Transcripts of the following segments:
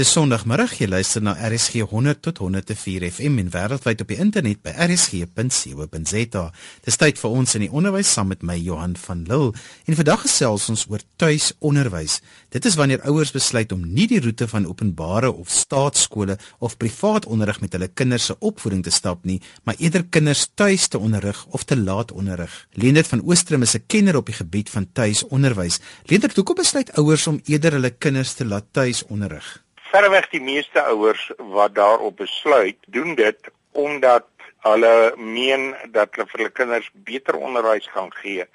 Dis Sondagmiddag, jy luister na RSG 100 tot 104 FM en wêreldwyd op die internet by rsg.co.za. Dis tyd vir ons in die onderwys saam met my Johan van Lille. En vandag gesels ons oor tuisonderwys. Dit is wanneer ouers besluit om nie die roete van openbare of staatskole of privaat onderrig met hulle kinders se opvoeding te stap nie, maar eerder kinders tuis te onderrig of te laat onderrig. Leendert van Oostrum is 'n kenner op die gebied van tuisonderwys. Leendert, hoekom besluit ouers om eerder hulle kinders te laat tuis onderrig? Verreweg die meeste ouers wat daarop besluit, doen dit omdat hulle meen dat hulle vir hulle kinders beter onderwys gaan gee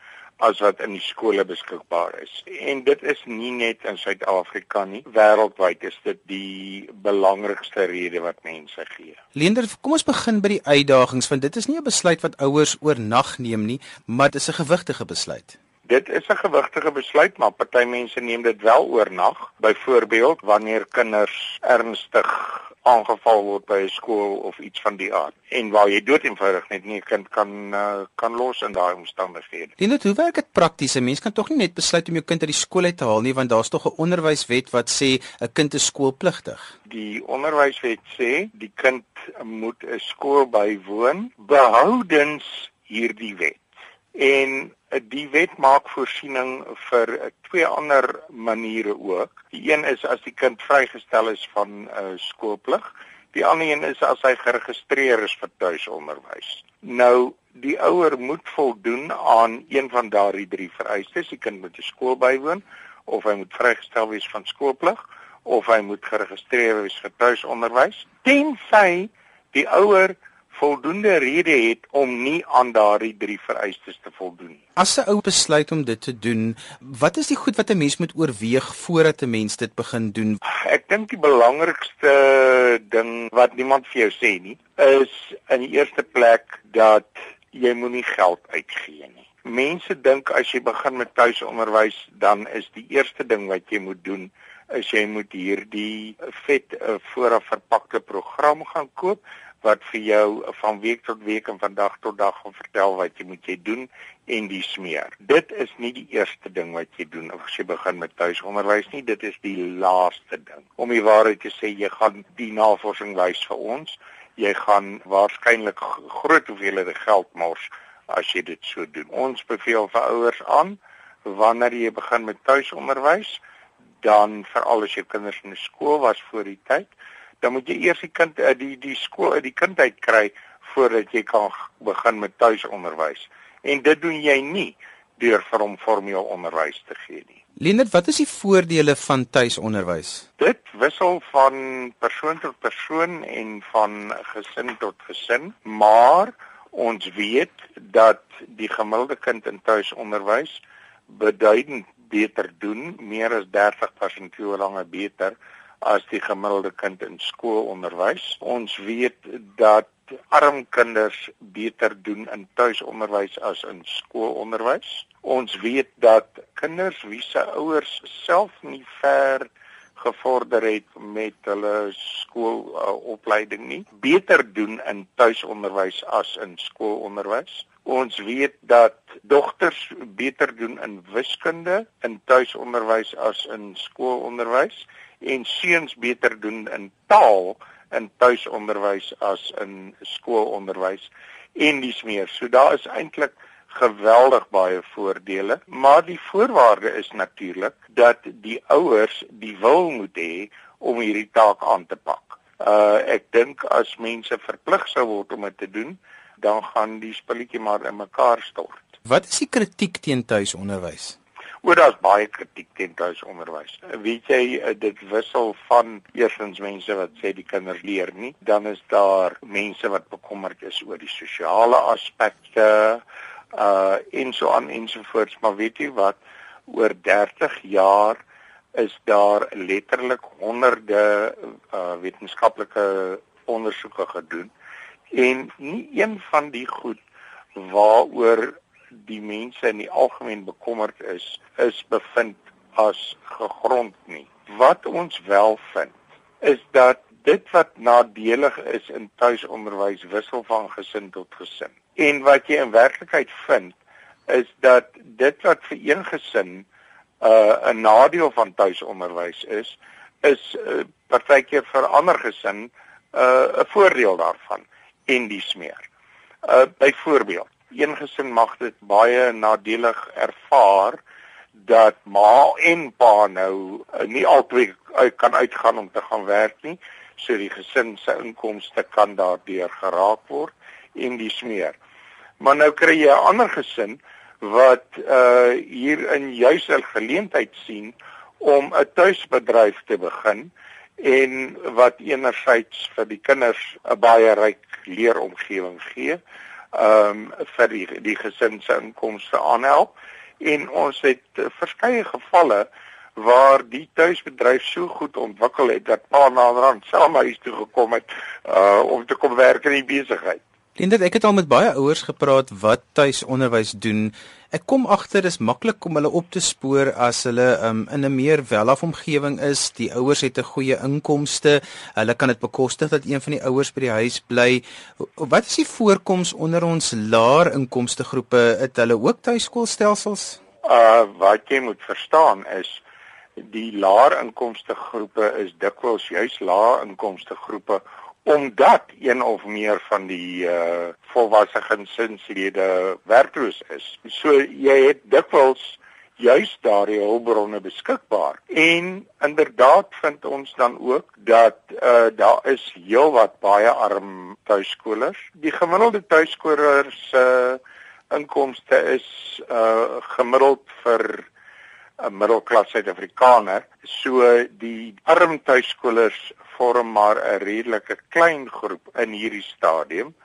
as wat in die skole beskikbaar is. En dit is nie net in Suid-Afrika nie, wêreldwyd is dit die belangrikste rede wat mense gee. Leender, kom ons begin by die uitdagings want dit is nie 'n besluit wat ouers oornag neem nie, maar dit is 'n gewigtige besluit. Dit is 'n gewigtige besluit, maar party mense neem dit wel oornag. Byvoorbeeld wanneer kinders ernstig aangeval word by 'n skool of iets van die aard en waar jy dood eenvoudig net nie 'n kind kan uh, kan los in daai omstandighede. Dit hoe werk dit prakties? 'n Mens kan tog nie net besluit om jou kind uit die skool uit te haal nie, want daar's tog 'n onderwyswet wat sê 'n kind is skoolpligtig. Die onderwyswet sê die kind moet 'n skool bywoon behoudens hierdie wet. En eh, die wet maak voorsiening vir eh, twee ander maniere ook. Die een is as die kind vrygestel is van uh, skoolplig. Die ander een is as hy geregistreer is vir tuisonderwys. Nou, die ouer moet voldoen aan een van daardie drie vereistes. Die kind moet 'n skool bywoon of hy moet vrygestel wees van skoolplig of hy moet geregistreer wees vir tuisonderwys. Tensy die ouer voldoende rede het om nie aan daardie drie vereistes te voldoen. As 'n ou besluit om dit te doen, wat is die goed wat 'n mens moet oorweeg voordat 'n mens dit begin doen? Ek dink die belangrikste ding wat niemand vir jou sê nie, is in die eerste plek dat jy moenie geld uitgee nie. Mense dink as jy begin met tuisonderwys, dan is die eerste ding wat jy moet doen is jy moet hierdie vet uh, vooraf verpakte program gaan koop wat vir jou van week tot week en van dag tot dag gaan vertel wat jy moet jy doen en die smeer. Dit is nie die eerste ding wat jy doen as jy begin met tuisonderwys nie, dit is die laaste ding. Om die waarheid te sê, jy gaan die navorsing wys vir ons, jy gaan waarskynlik groot hoeveelhede geld mors as jy dit so doen. Ons beveel vir ouers aan wanneer jy begin met tuisonderwys, dan veral as jou kinders in skool was voor die tyd, dan moet jy eers die kind eh, die die skool uit die kind uit kry voordat jy kan begin met tuisonderwys. En dit doen jy nie deur vir hom formeel onderwys te gee nie. Leonard, wat is die voordele van tuisonderwys? Dit wissel van persoon tot persoon en van gesin tot gesin, maar ons weet dat die gemiddelde kind in tuisonderwys beduidend beter doen, meer as 30% langer beter as die gemiddelde kind in skoolonderwys. Ons weet dat arm kinders beter doen in tuisonderwys as in skoolonderwys. Ons weet dat kinders wie se ouers self nie ver gevorder het met hulle skoolopleiding uh, nie, beter doen in tuisonderwys as in skoolonderwys. Ons weet dat dogters beter doen in wiskunde in tuisonderwys as in skoolonderwys en seuns beter doen in taal in tuisonderwys as in skoolonderwys en dis meer. So daar is eintlik geweldig baie voordele, maar die voorwaarde is natuurlik dat die ouers die wil moet hê om hierdie taak aan te pak. Uh ek dink as mense verplig sou word om dit te doen, dan gaan die spulletjie maar in mekaar stort. Wat is die kritiek teen tuisonderwys? Oor daar's baie kritiek teen tuisonderwys. Weet jy eh, dit wissel van eersins mense wat sê die kinders leer nie, dan is daar mense wat bekommerd is oor die sosiale aspekte uh en so aan ensovoorts, maar weet jy wat? Oor 30 jaar is daar letterlik honderde uh wetenskaplike ondersoeke gedoen. En nie een van die goed waaroor die mense in die algemeen bekommerd is, is bevind as gegrond nie. Wat ons wel vind, is dat dit wat nadelig is in tuisonderwys wissel van gesin tot gesin. En wat jy in werklikheid vind, is dat dit wat vir een gesin 'n uh, 'n nadeel van tuisonderwys is, is uh, partykeer vir ander gesin 'n uh, 'n voordeel daarvan en dis meer. Uh byvoorbeeld, een gesin mag dit baie nadelig ervaar dat ma en pa nou uh, nie altyd kan uitgaan om te gaan werk nie, so die gesin se inkomste kan daardeur geraak word en dis meer. Maar nou kry jy 'n ander gesin wat uh hier in juis 'n geleentheid sien om 'n tuisbedryf te begin en wat enerzijds vir die kinders 'n baie ryk leeromgewing gee, ehm um, vir die die gesin se inkomste aanhelp en ons het uh, verskeie gevalle waar die tuisbedryf so goed ontwikkel het dat pa na rand self huis toe gekom het uh om te kom werk in die besigheid. Linda, ek het al met baie ouers gepraat wat tuisonderwys doen. Ek kom agter dis maklik om hulle op te spoor as hulle um, in 'n meer welaf omgewing is. Die ouers het 'n goeie inkomste. Hulle kan dit bekostig dat een van die ouers by die huis bly. Wat is die voorkoms onder ons laer inkomste groepe? Het hulle ook tuiskoolstelsels? Uh wat jy moet verstaan is die laer inkomste groepe is dikwels juis laer inkomste groepe omdat een of meer van die uh volwasse gesinslede werkloos is. So jy het dikwels juis daardie hulpbronne beskikbaar. En inderdaad vind ons dan ook dat uh daar is heelwat baie arm tuiskolers. Die gemiddelde tuiskoler se uh, inkomste is uh gemiddeld vir 'n middelklas Suid-Afrikaner. So die arm tuiskolers vorm maar 'n redelike klein groep in hierdie stadium.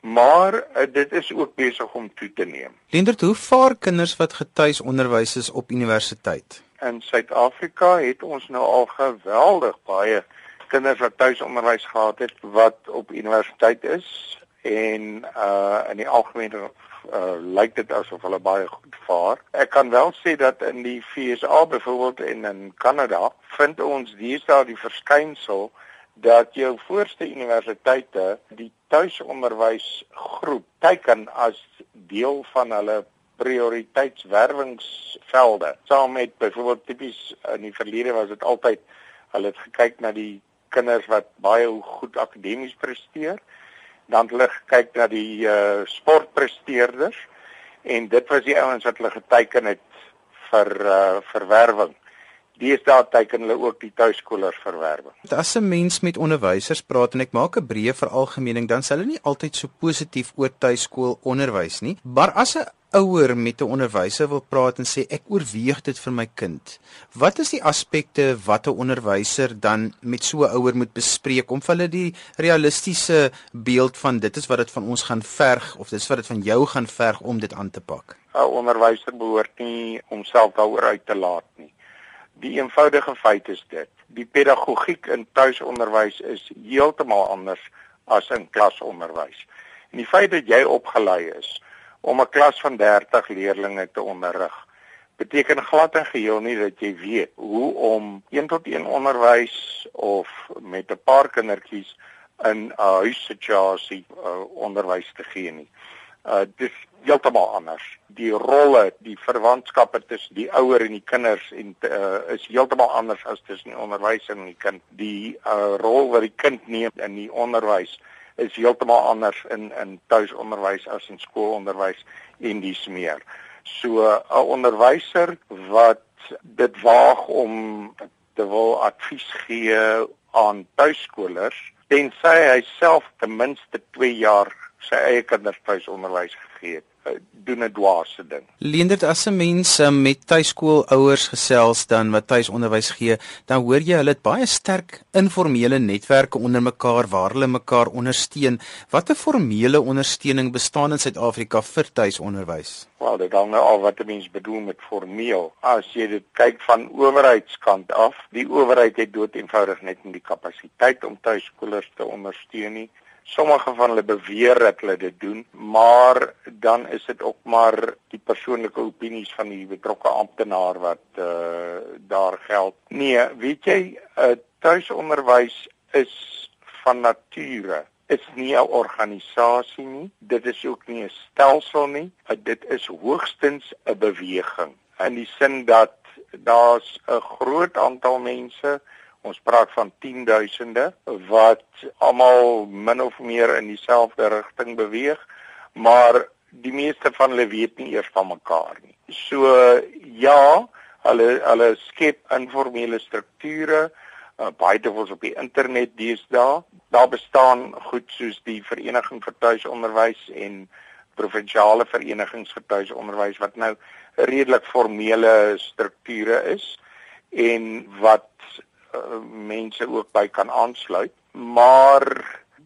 Maar uh, dit is ook besig om toe te neem. Lendert, hoe vaar kinders wat getuis onderwys is op universiteit? In Suid-Afrika het ons nou al geweldig baie kinders wat tuisonderwys gehad het wat op universiteit is en uh in die algemene uh, lyk dit asof hulle baie goed vaar. Ek kan wel sê dat in die FSA byvoorbeeld en in Kanada vind ons deesdae die verskynsel dat jou voorste universiteite die tuisonderwysgroep teiken as deel van hulle prioriteitswerwingsvelde. Saam met byvoorbeeld tipies in die verlede was dit altyd hulle het gekyk na die kinders wat baie goed akademies presteer dan hulle kyk na die uh sportpresteerders en dit was die ouens wat hulle geteken het vir uh verwerwing. Deesdae teken hulle ook die tuiskolers verwerwing. As 'n mens met onderwysers praat en ek maak 'n breë veralgemening, dan sal hulle nie altyd so positief oor tuiskool onderwys nie. Maar as 'n ouer met 'n onderwyser wil praat en sê ek oorweeg dit vir my kind. Wat is die aspekte wat 'n onderwyser dan met so 'n ouer moet bespreek om vir hulle die realistiese beeld van dit is wat dit van ons gaan verg of dit is wat dit van jou gaan verg om dit aan te pak? 'n Onderwyser behoort nie homself daaroor uit te laat nie. Die eenvoudige feit is dit, die pedagogiek in tuisonderwys is heeltemal anders as in klasonderwys. En die feit dat jy opgelei is om 'n klas van 30 leerders te onderrig. Beteken glad en geheel nie dat jy weet hoe om 1 tot 1 onderwys of met 'n paar kindertjies in 'n huissituasie uh, onderwys te gee nie. Uh dis heeltemal anders. Die rolle, die verwantskappe tussen die ouer en die kinders en uh, is heeltemal anders as tussen die onderwyser en die kind. Die uh, rol wat die kind neem in die onderwys is heeltemal anders in in tuisonderwys as in skoolonderwys en dis meer. So 'n onderwyser wat dit waag om te wil advies gee aan tuiskolers tensy hy self ten minste 2 jaar sy eie kinders tuisonderwys gegee het doen 'n dwaase ding. Leendert as 'n mens um, met tuiskoolouers gesels dan wat tuisonderwys gee, dan hoor jy hulle het baie sterk informele netwerke onder mekaar waar hulle mekaar ondersteun. Watter formele ondersteuning bestaan in Suid-Afrika vir tuisonderwys? Wel, dit hang nou al wat 'n mens bedoel met formeel. As jy dit kyk van owerheidskant af, die owerheid het dood eenvoudig net nie die kapasiteit om tuiskolers te ondersteun nie. Sommige van hulle beweer dat hulle dit doen, maar dan is dit ook maar die persoonlike opinies van die betrokke amptenaar wat uh daar geld. Nee, weet jy, uh, tuisonderwys is van nature is nie 'n organisasie nie. Dit is ook nie 'n stelsel nie. Dit is hoogstens 'n beweging in die sin dat daar's 'n groot aantal mense Ons praat van 10000de wat almal min of meer in dieselfde rigting beweeg, maar die meeste van hulle weet nie eers van mekaar nie. So ja, hulle hulle skep informele strukture uh, baie dikwels op die internet deesdae. Daar bestaan goed soos die Vereniging vir Tuisonderwys en provinsiale verenigings vir tuisonderwys wat nou redelik formele strukture is en wat uh, mense ook by kan aansluit maar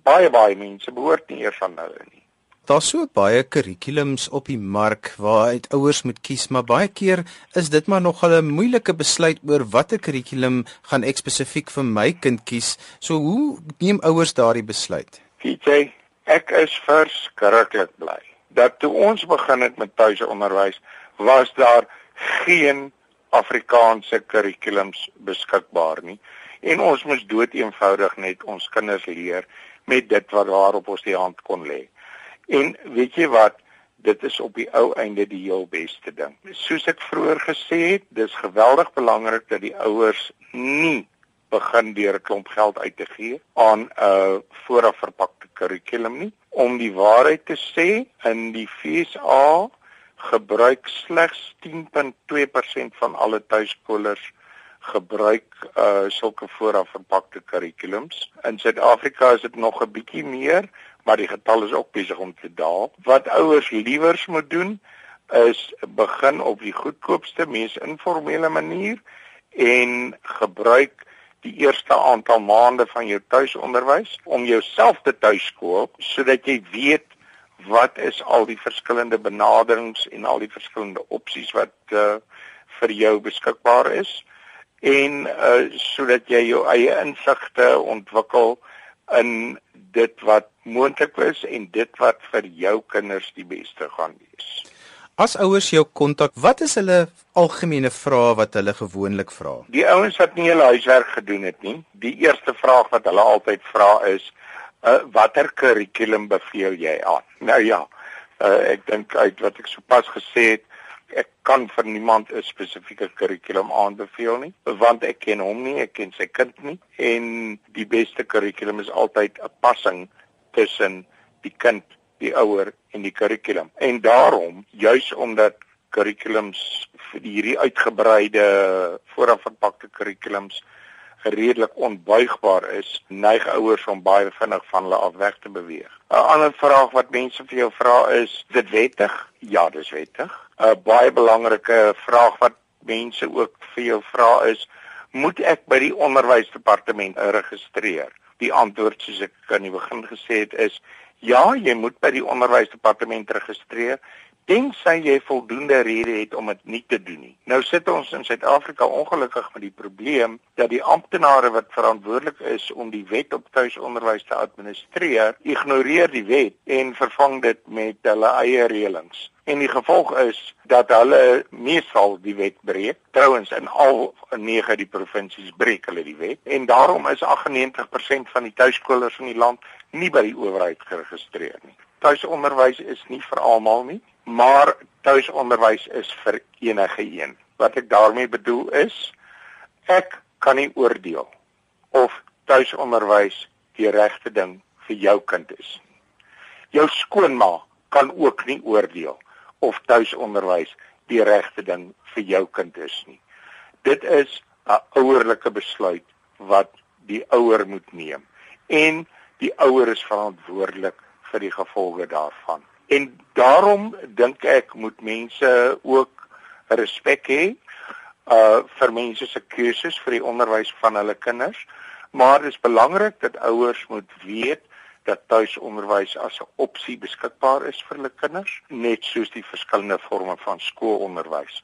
baie baie mense behoort nie eers aan hulle nie Daar's so baie kurrikulums op die mark waaruit ouers moet kies, maar baie keer is dit maar nog 'n moeilike besluit oor watter kurrikulum gaan ek spesifiek vir my kind kies. So hoe neem ouers daardie besluit? DJ, ek is verskriklik bly dat toe ons begin het met tuisonderwys, was daar geen Afrikaanse kurrikulums beskikbaar nie en ons moes dood eenvoudig net ons kinders leer met dit wat waarop ons die hand kon lê. En weet jy wat? Dit is op die ou einde die heel beste ding. Soos ek vroeër gesê het, dis geweldig belangrik dat die ouers nie begin deur 'n klomp geld uit te gee aan 'n uh, vooraf verpakte kurrikulum nie. Om die waarheid te sê, in die FSA gebruik slegs 10.2% van alle tuiskolers gebruik uh sulke vooraf verpakte kurrikulums. In Suid-Afrika is dit nog 'n bietjie meer, maar die getal is ook besig om te daal. Wat ouers liewers moet doen is begin op die goedkoopste, mees informele manier en gebruik die eerste aantal maande van jou tuisonderwys om jouself te tuiskool sodat jy weet wat is al die verskillende benaderings en al die verskillende opsies wat uh, vir jou beskikbaar is en uh sodat jy jou eie insigte ontwikkel in dit wat moontlik is en dit wat vir jou kinders die beste gaan wees. As ouers jou kontak, wat is hulle algemene vrae wat hulle gewoonlik vra? Die ouens wat nie hulle huiswerk gedoen het nie, die eerste vraag wat hulle altyd vra is, uh, watter kurrikulum beveel jy aan? Nou ja, uh, ek dink uit wat ek sopas gesê het, ek kan vir niemand 'n spesifieke kurrikulum aanbeveel nie want ek ken hom nie ek ken sy kind nie en die beste kurrikulum is altyd 'n passing tussen die kind die ouer en die kurrikulum en daarom juis omdat kurrikulums vir hierdie uitgebreide voorafverpakte kurrikulums redelik onbuigbaar is, neig ouers om baie vinnig van hulle af weg te beweeg. 'n Ander vraag wat mense vir jou vra is, is dit wettig? Ja, dis wettig. 'n Baie belangrike vraag wat mense ook vir jou vra is, moet ek by die onderwysdepartement registreer? Die antwoord soos ek aan die begin gesê het is ja, jy moet by die onderwysdepartement registreer tensy jy voldoende rede het om dit nie te doen nie. Nou sit ons in Suid-Afrika ongelukkig met die probleem dat die amptenare wat verantwoordelik is om die wet op tuisonderwys te administreer, ignoreer die wet en vervang dit met hulle eie reëlings. En die gevolg is dat hulle meestal die wet breek. Trouwens in al 9 die provinsies breek hulle die wet en daarom is 98% van die tuiskolers in die land nie by die owerheid geregistreer nie. Tuisonderwys is nie vir almal nie maar tuisonderwys is vir enige een. Wat ek daarmee bedoel is ek kan nie oordeel of tuisonderwys die regte ding vir jou kind is. Jou skoonma kan ook nie oordeel of tuisonderwys die regte ding vir jou kind is nie. Dit is 'n ouerlike besluit wat die ouer moet neem en die ouer is verantwoordelik vir die gevolge daarvan. En daarom dink ek moet mense ook respek hê uh vir mense se keuses vir die onderwys van hulle kinders. Maar dit is belangrik dat ouers moet weet dat tuisonderwys as 'n opsie beskikbaar is vir hulle kinders, net soos die verskillende forme van skoolonderwys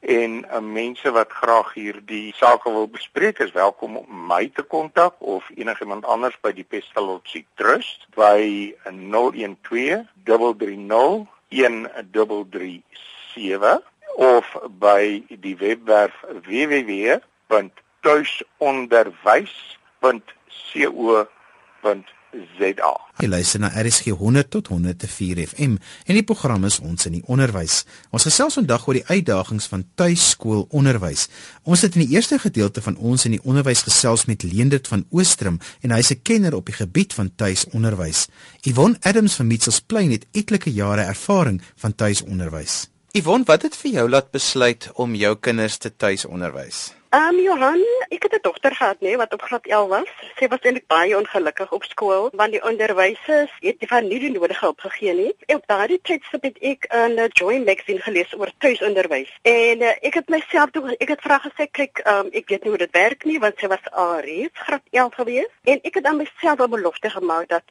en uh, mense wat graag hierdie sake wil bespreek is welkom om my te kontak of enigiemand anders by die Pestalozzi Trust by 012 330 1337 of by die webwerf www.tuisonderwys.co.za ZA. Jy luister na RSG 100 tot 104 FM en die program is ons in die onderwys. Ons gesels vandag oor die uitdagings van tuiskoolonderwys. Ons het in die eerste gedeelte van ons in die onderwys gesels met Leendert van Oostrum en hy is 'n kenner op die gebied van tuisonderwys. Yvonne Adams van Mitchells Plain het etlike jare ervaring van tuisonderwys. Yvonne, wat het vir jou laat besluit om jou kinders te tuisonderwys? Ehm um, Johan, ek het 'n dogter gehad, nee, wat op graad 11 was. Sy was eintlik baie ongelukkig op skool want die onderwysers het nie van nie die nodige hulp gegee nie. En op daardie tyd het ek 'n Joy magazine gelees oor tuisonderwys. En uh, ek het myself toe ek het vra gesê, kyk, ehm um, ek weet nie hoe dit werk nie want sy was al reeds graad 11 gewees en ek het aan myself 'n belofte gemaak dat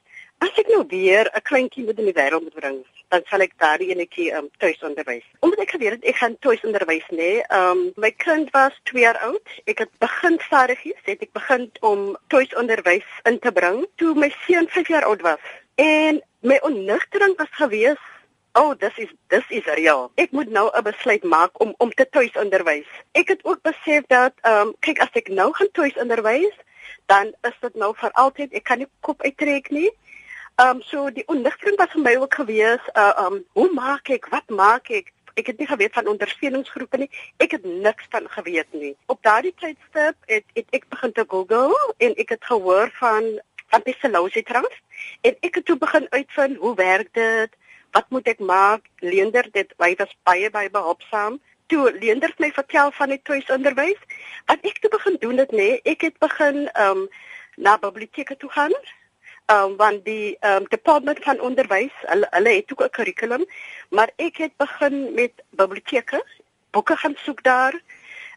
As ek nou weer 'n kleintjie moet in die wêreld moet bring, dan sal ek daardie enetjie um tuis onderwys. Omdat ek geweet het ek gaan tuis onderwys nê. Nee, um my kind was 2 jaar oud. Ek het begin stadigies, het ek begin om tuis onderwys in te bring toe my seun 5 jaar oud was. En my onnugtering was gewees O, oh, dis is dis is reël. Ek moet nou 'n besluit maak om om te tuis onderwys. Ek het ook besef dat ehm um, kyk as ek nou gaan tuis onderwys, dan is dit nou vir altyd. Ek kan nie kop uittrek nie. Ehm um, so die onligting was vir my ook gewees, uh um hoe maak ek? Wat maak ek? Ek het nie geweet van ondersteuningsgroepe nie. Ek het niks van geweet nie. Op daardie tydstip het, het ek begin te Google en ek het gehoor van van Pesalosi Trust en ek het toe begin uitvind hoe werk dit? Wat moet ek maak? Leender dit hy was baie baie behulpsaam. Toe Leender my vertel van die tuisonderwys. Wat ek toe begin doen het nê, ek het begin ehm um, na biblioteke toe gaan um, want die um, department van onderwys hulle, hulle het ook 'n kurrikulum maar ek het begin met biblioteke boeke gaan soek daar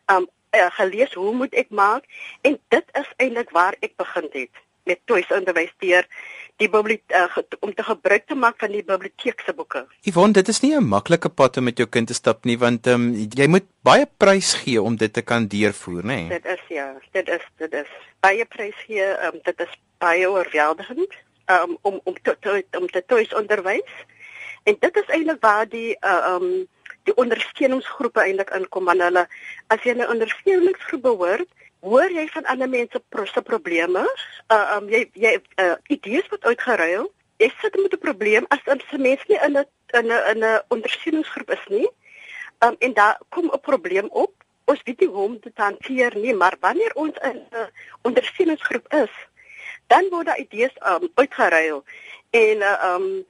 um uh, gelees hoe moet ek maak en dit is eintlik waar ek begin het met tuisonderwys deur die biblioteek uh, om te gebruik te maak van die biblioteek se boeke. Yvonne, dit is nie 'n maklike pad om met jou kind te stap nie want um, jy moet baie prys gee om dit te kan deurvoer, nê? Nee? Dit is ja, dit is dit is baie prys gee, um, dit is baie oorweldigend um, om om te, te om te tuis onderwys. En dit is eintlik waar die uh, um die ondersteuningsgroepe eintlik inkom want hulle as jy 'n ondersteuningsgroep behoort, hoor jy van ander mense se probleme. Uh um jy jy uh, idees wat uitgeruil. Jy sit met 'n probleem as 'n mens nie in 'n in 'n in 'n ondersteuningsgroep is nie. Um en daar kom 'n probleem op. Ons weet nie hoe om dit hanteer nie, maar wanneer ons in 'n ondersteuningsgroep is, dan word daar idees um, uitgeruil en uh, um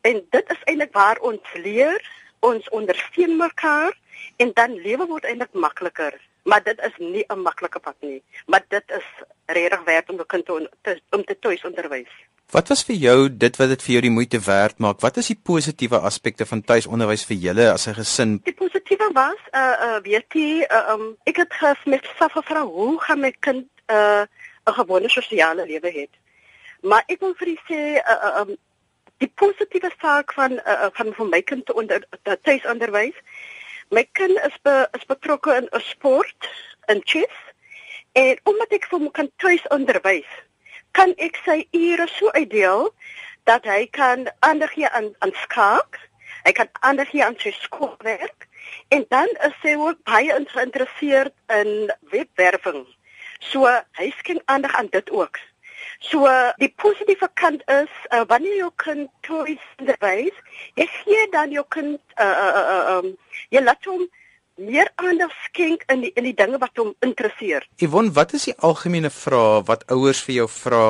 en dit is eintlik waar ons leer, ons ondersteun mekaar en dan lewe word eintlik makliker. Maar dit is nie 'n maklike pad nie, maar dit is regtig werd om 'n kind te, te om te tuis onderwys. Wat was vir jou dit wat dit vir jou die moeite werd maak? Wat is die positiewe aspekte van tuisonderwys vir julle as 'n gesin? Die positiewe was uh uh weet jy uh, um ek het gesmet self gevra hoe gaan my kind uh 'n gewone sosiale lewe het. Maar ek wil vir u sê uh, uh, um, die positiewe saak van uh, van van my kind te onder tuisonderwys. My kind is be, is betrokke in 'n sport, in chess. En omdat ek vir hom kan tuisonderwys, kan ek sy ure so uitdeel dat hy kan aandag gee aan aan skaak. Hy kan aandag gee aan sy skoolwerk en dan is hy ook baie geïnteresseerd in webwerwing. So hy skenk aandag aan dit ook. So die positiewe kant is uh, wanneer jy kind toys onderwys, jy gee dan jou kind uh uh uh um jy laat hom meer aandag skenk in die in die dinge wat hom interesseer. Yvonne, wat is die algemene vrae wat ouers vir jou vra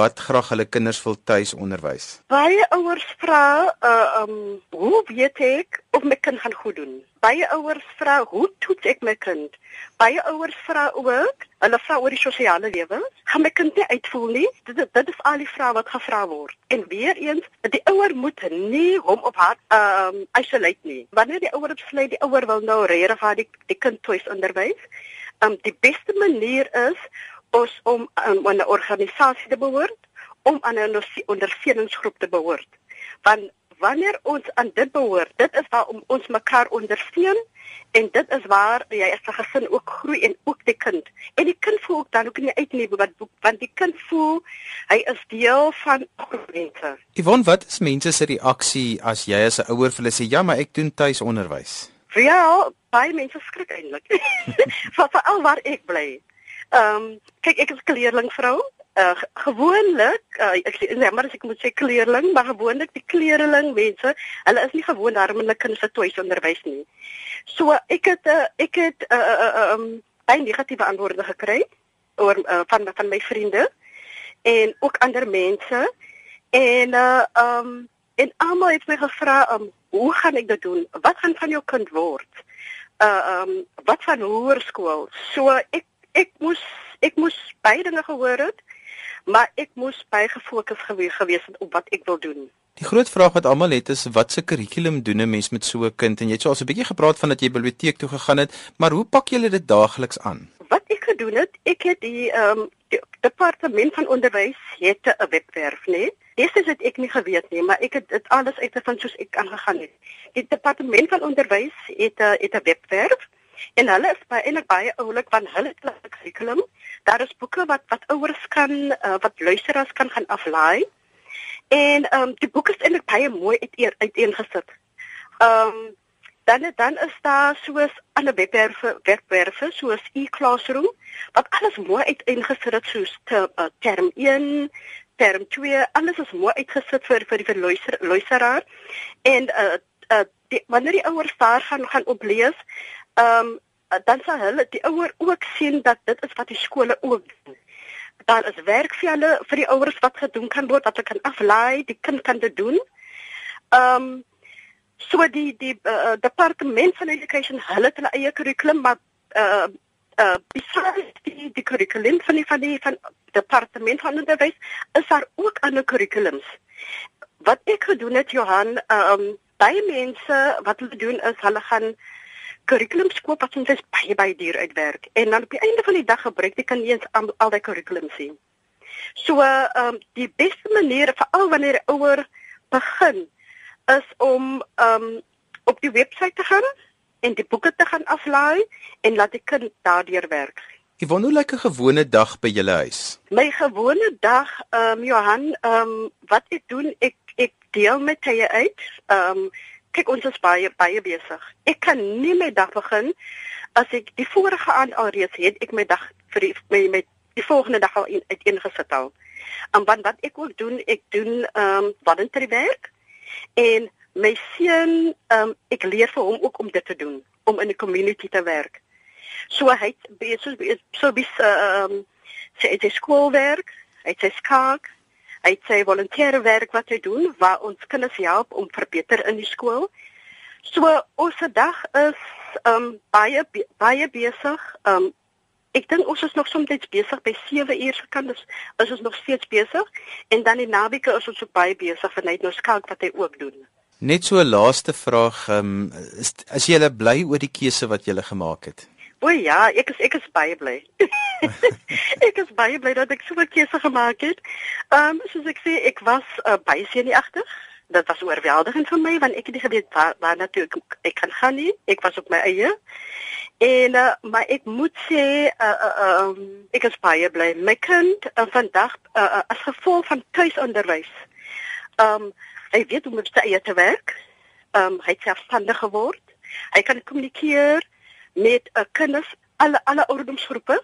wat graag hulle kinders wil tuis onderwys? Baie ouers vra uh um hoe weet ek of my kind gaan goed doen? Baie ouers vra, "Hoe toets ek my kind?" Baie ouers vra ook, hulle vra oor die sosiale lewe. Gaan my kind nie uitvoel nie? Dit dit is al die vrae wat gevra word. En weer eens, die ouer moet nie hom op haar ehm um, isolate nie. Wanneer die ouer besluit die ouer wil nou regtig haar die, die kind tuis onderwys, ehm um, die beste manier is ons om um, aan 'n organisasie te behoort, om aan 'n ondersteuningsgroep te behoort. Want wanneer ons aan dit behoort, dit is waar om ons mekaar ondersteun en dit is waar jy as 'n gesin ook groei en ook die kind. En die kind voel ook dan ook nie uit nie wat want die kind voel hy is deel van mense. Yvonne, wat is mense se reaksie as jy as 'n ouer vir hulle sê ja, maar ek doen tuisonderwys? Ja, baie mense skrik eintlik. Veral waar ek bly. Ehm um, kyk ek is 'n leerlingvrou uh, gewoonlik uh, ek sê nee, maar as ek moet sê kleerling, maar gewoonlik die kleerling mense, hulle is nie gewoond daarom hulle kinders se tuis onderwys nie. So ek het uh, ek het 'n uh, uh, um, baie negatiewe antwoorde gekry oor uh, van van my vriende en ook ander mense en uh um en almal het my gevra um hoe gaan ek dit doen? Wat gaan van jou kind word? Uh um wat van hoërskool? So ek ek moes ek moes baie dinge gehoor het maar ek moes baie gefokus gewees gewees het op wat ek wil doen. Die groot vraag wat almal het is wat se kurrikulum doen 'n mens met so 'n kind en jy het so al so 'n bietjie gepraat van dat jy biblioteek toe gegaan het, maar hoe pak jy dit daagliks aan? Wat ek gedoen het, ek het die ehm um, die departement van onderwys het 'n webwerf, nee. Dis is dit ek nie geweet nie, maar ek het dit alles uit van soos ek aangegaan het. Die departement van onderwys het 'n het 'n webwerf en hulle is baie eintlik baie oulik want hulle het 'n kurrikulum daar is boeke wat wat ouers kan uh, wat luisteraars kan gaan aflaai. En ehm um, die boeke is eintlik baie mooi uit uiteengesit. Ehm um, dan dan is daar soos ander webwerwe webwerwe soos e-classroom wat alles mooi uiteengesit het soos te, uh, term 1 term 2 alles is mooi uitgesit vir vir die luister, luisteraar en uh, uh die, wanneer die ouers daar gaan gaan oplees ehm um, dan sal hulle die ouer ook sien dat dit is wat die skole ook doen. Daar is werk vir hulle vir die ouers wat gedoen kan word dat hulle kan aflaai, die kind kan dit doen. Ehm um, so die die uh, departement van education hulle het hulle eie kurrikulum maar uh uh besides die die kurrikulum van die van die van departement van onderwys is daar ook ander kurrikulums. Wat ek gedoen het Johan, ehm um, baie mense wat hulle doen is hulle gaan kurrikulums koop wat ons baie baie duur uitwerk en dan op die einde van die dag gebruik jy kan nie eens al, al die kurrikulums sien. So ehm um, die beste manier vir al wanneer 'n ouer begin is om ehm um, op die webwerf te gaan en die boeke te gaan aflaai en laat die kind daardeur werk. Yvonne, hoe lyk 'n gewone dag by julle huis? My gewone dag, ehm um, Johan, ehm um, wat ek doen, ek ek deel met tye uit. Ehm um, kyk ons is baie baie besig. Ek kan nie my dag begin as ek die vorige aand alreeds het ek my dag vir die, my met die volgende dag al uiteengesit al. En wat wat ek ook doen, ek doen ehm um, voluntary werk en my seun ehm um, ek leer vir hom ook om dit te doen, om in die community te werk. So hy besig so bis ehm um, sy sy skoolwerk, hy sy skaak Hy het sy volontaire werk wat hy doen waar ons kinders help om verbeter in die skool. So ons se dag is um baie baie besig. Um ek dink ons is nog soms besig by 7 uur se kinders. Ons is nog steeds besig en dan die naweke is ons ook baie besig van net nou skalk wat hy ook doen. Net so 'n laaste vraag, um is as jy bly oor die keuse wat jy gemaak het? O ja, ek is ek is baie bly. ek is baie bly dat ek so 'n keuse gemaak het. Ehm um, soos ek sê, ek was uh, baie senuagtig. Dit was oorweldigend vir my want ek het nie geweet waar, waar natuurlik ek kan gaan nie. Ek was op my eie. En uh, maar ek moet sê uh, uh, um, ek is baie bly. My kind uh, vandag uh, uh, as gevolg van tuisonderwys. Ehm um, hy weet hoe om sy eie te werk. Ehm um, hy het selfstandig geword. Hy kan kommunikeer met 'n uh, kinders alle alle ouderdomsgroepe.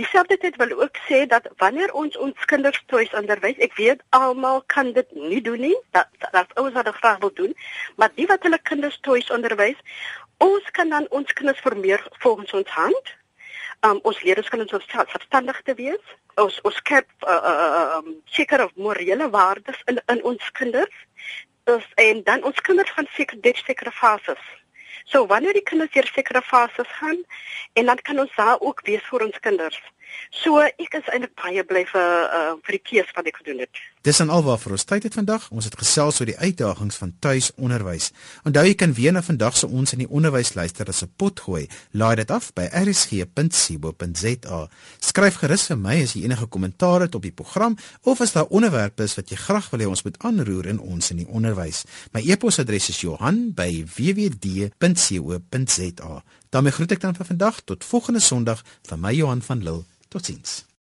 Dieselfde tyd wil ook sê dat wanneer ons ons kinders tuis onderwys, ek weet almal kan dit nie doen nie. Dat dat ouers wat dit graag wil doen, maar die wat hulle kinders tuis onderwys, ons kan dan ons kinders formeer volgens ons hand. Um, ons leerders kan ons selfstandig te wees. Ons ons skep uh, uh, um, seker of morele waardes in in ons kinders. Dus, en dan ons kinders gaan seker dit sekere fases So wanneer die kinders hier sekere fases gaan en dan kan ons daar ook wees vir ons kinders. So ek is eintlik baie bly vir uh, vir die keuse wat ek gedoen het. Dis dan alwaar vir ons tyd het vandag. Ons het gesels oor die uitdagings van tuisonderwys. Onthou jy kan weer na vandag se ons in die onderwys luister as 'n pot gooi. Laai dit af by rsg.co.za. Skryf gerus vir my as jy enige kommentaar het op die program of as daar onderwerpe is wat jy graag wil hê ons moet aanroer in ons in die onderwys. My e-posadres is Johan@wwd.co.za. daarmee groet ek dan vir vandag tot volgende Sondag van my Johan van Lille. Totsiens.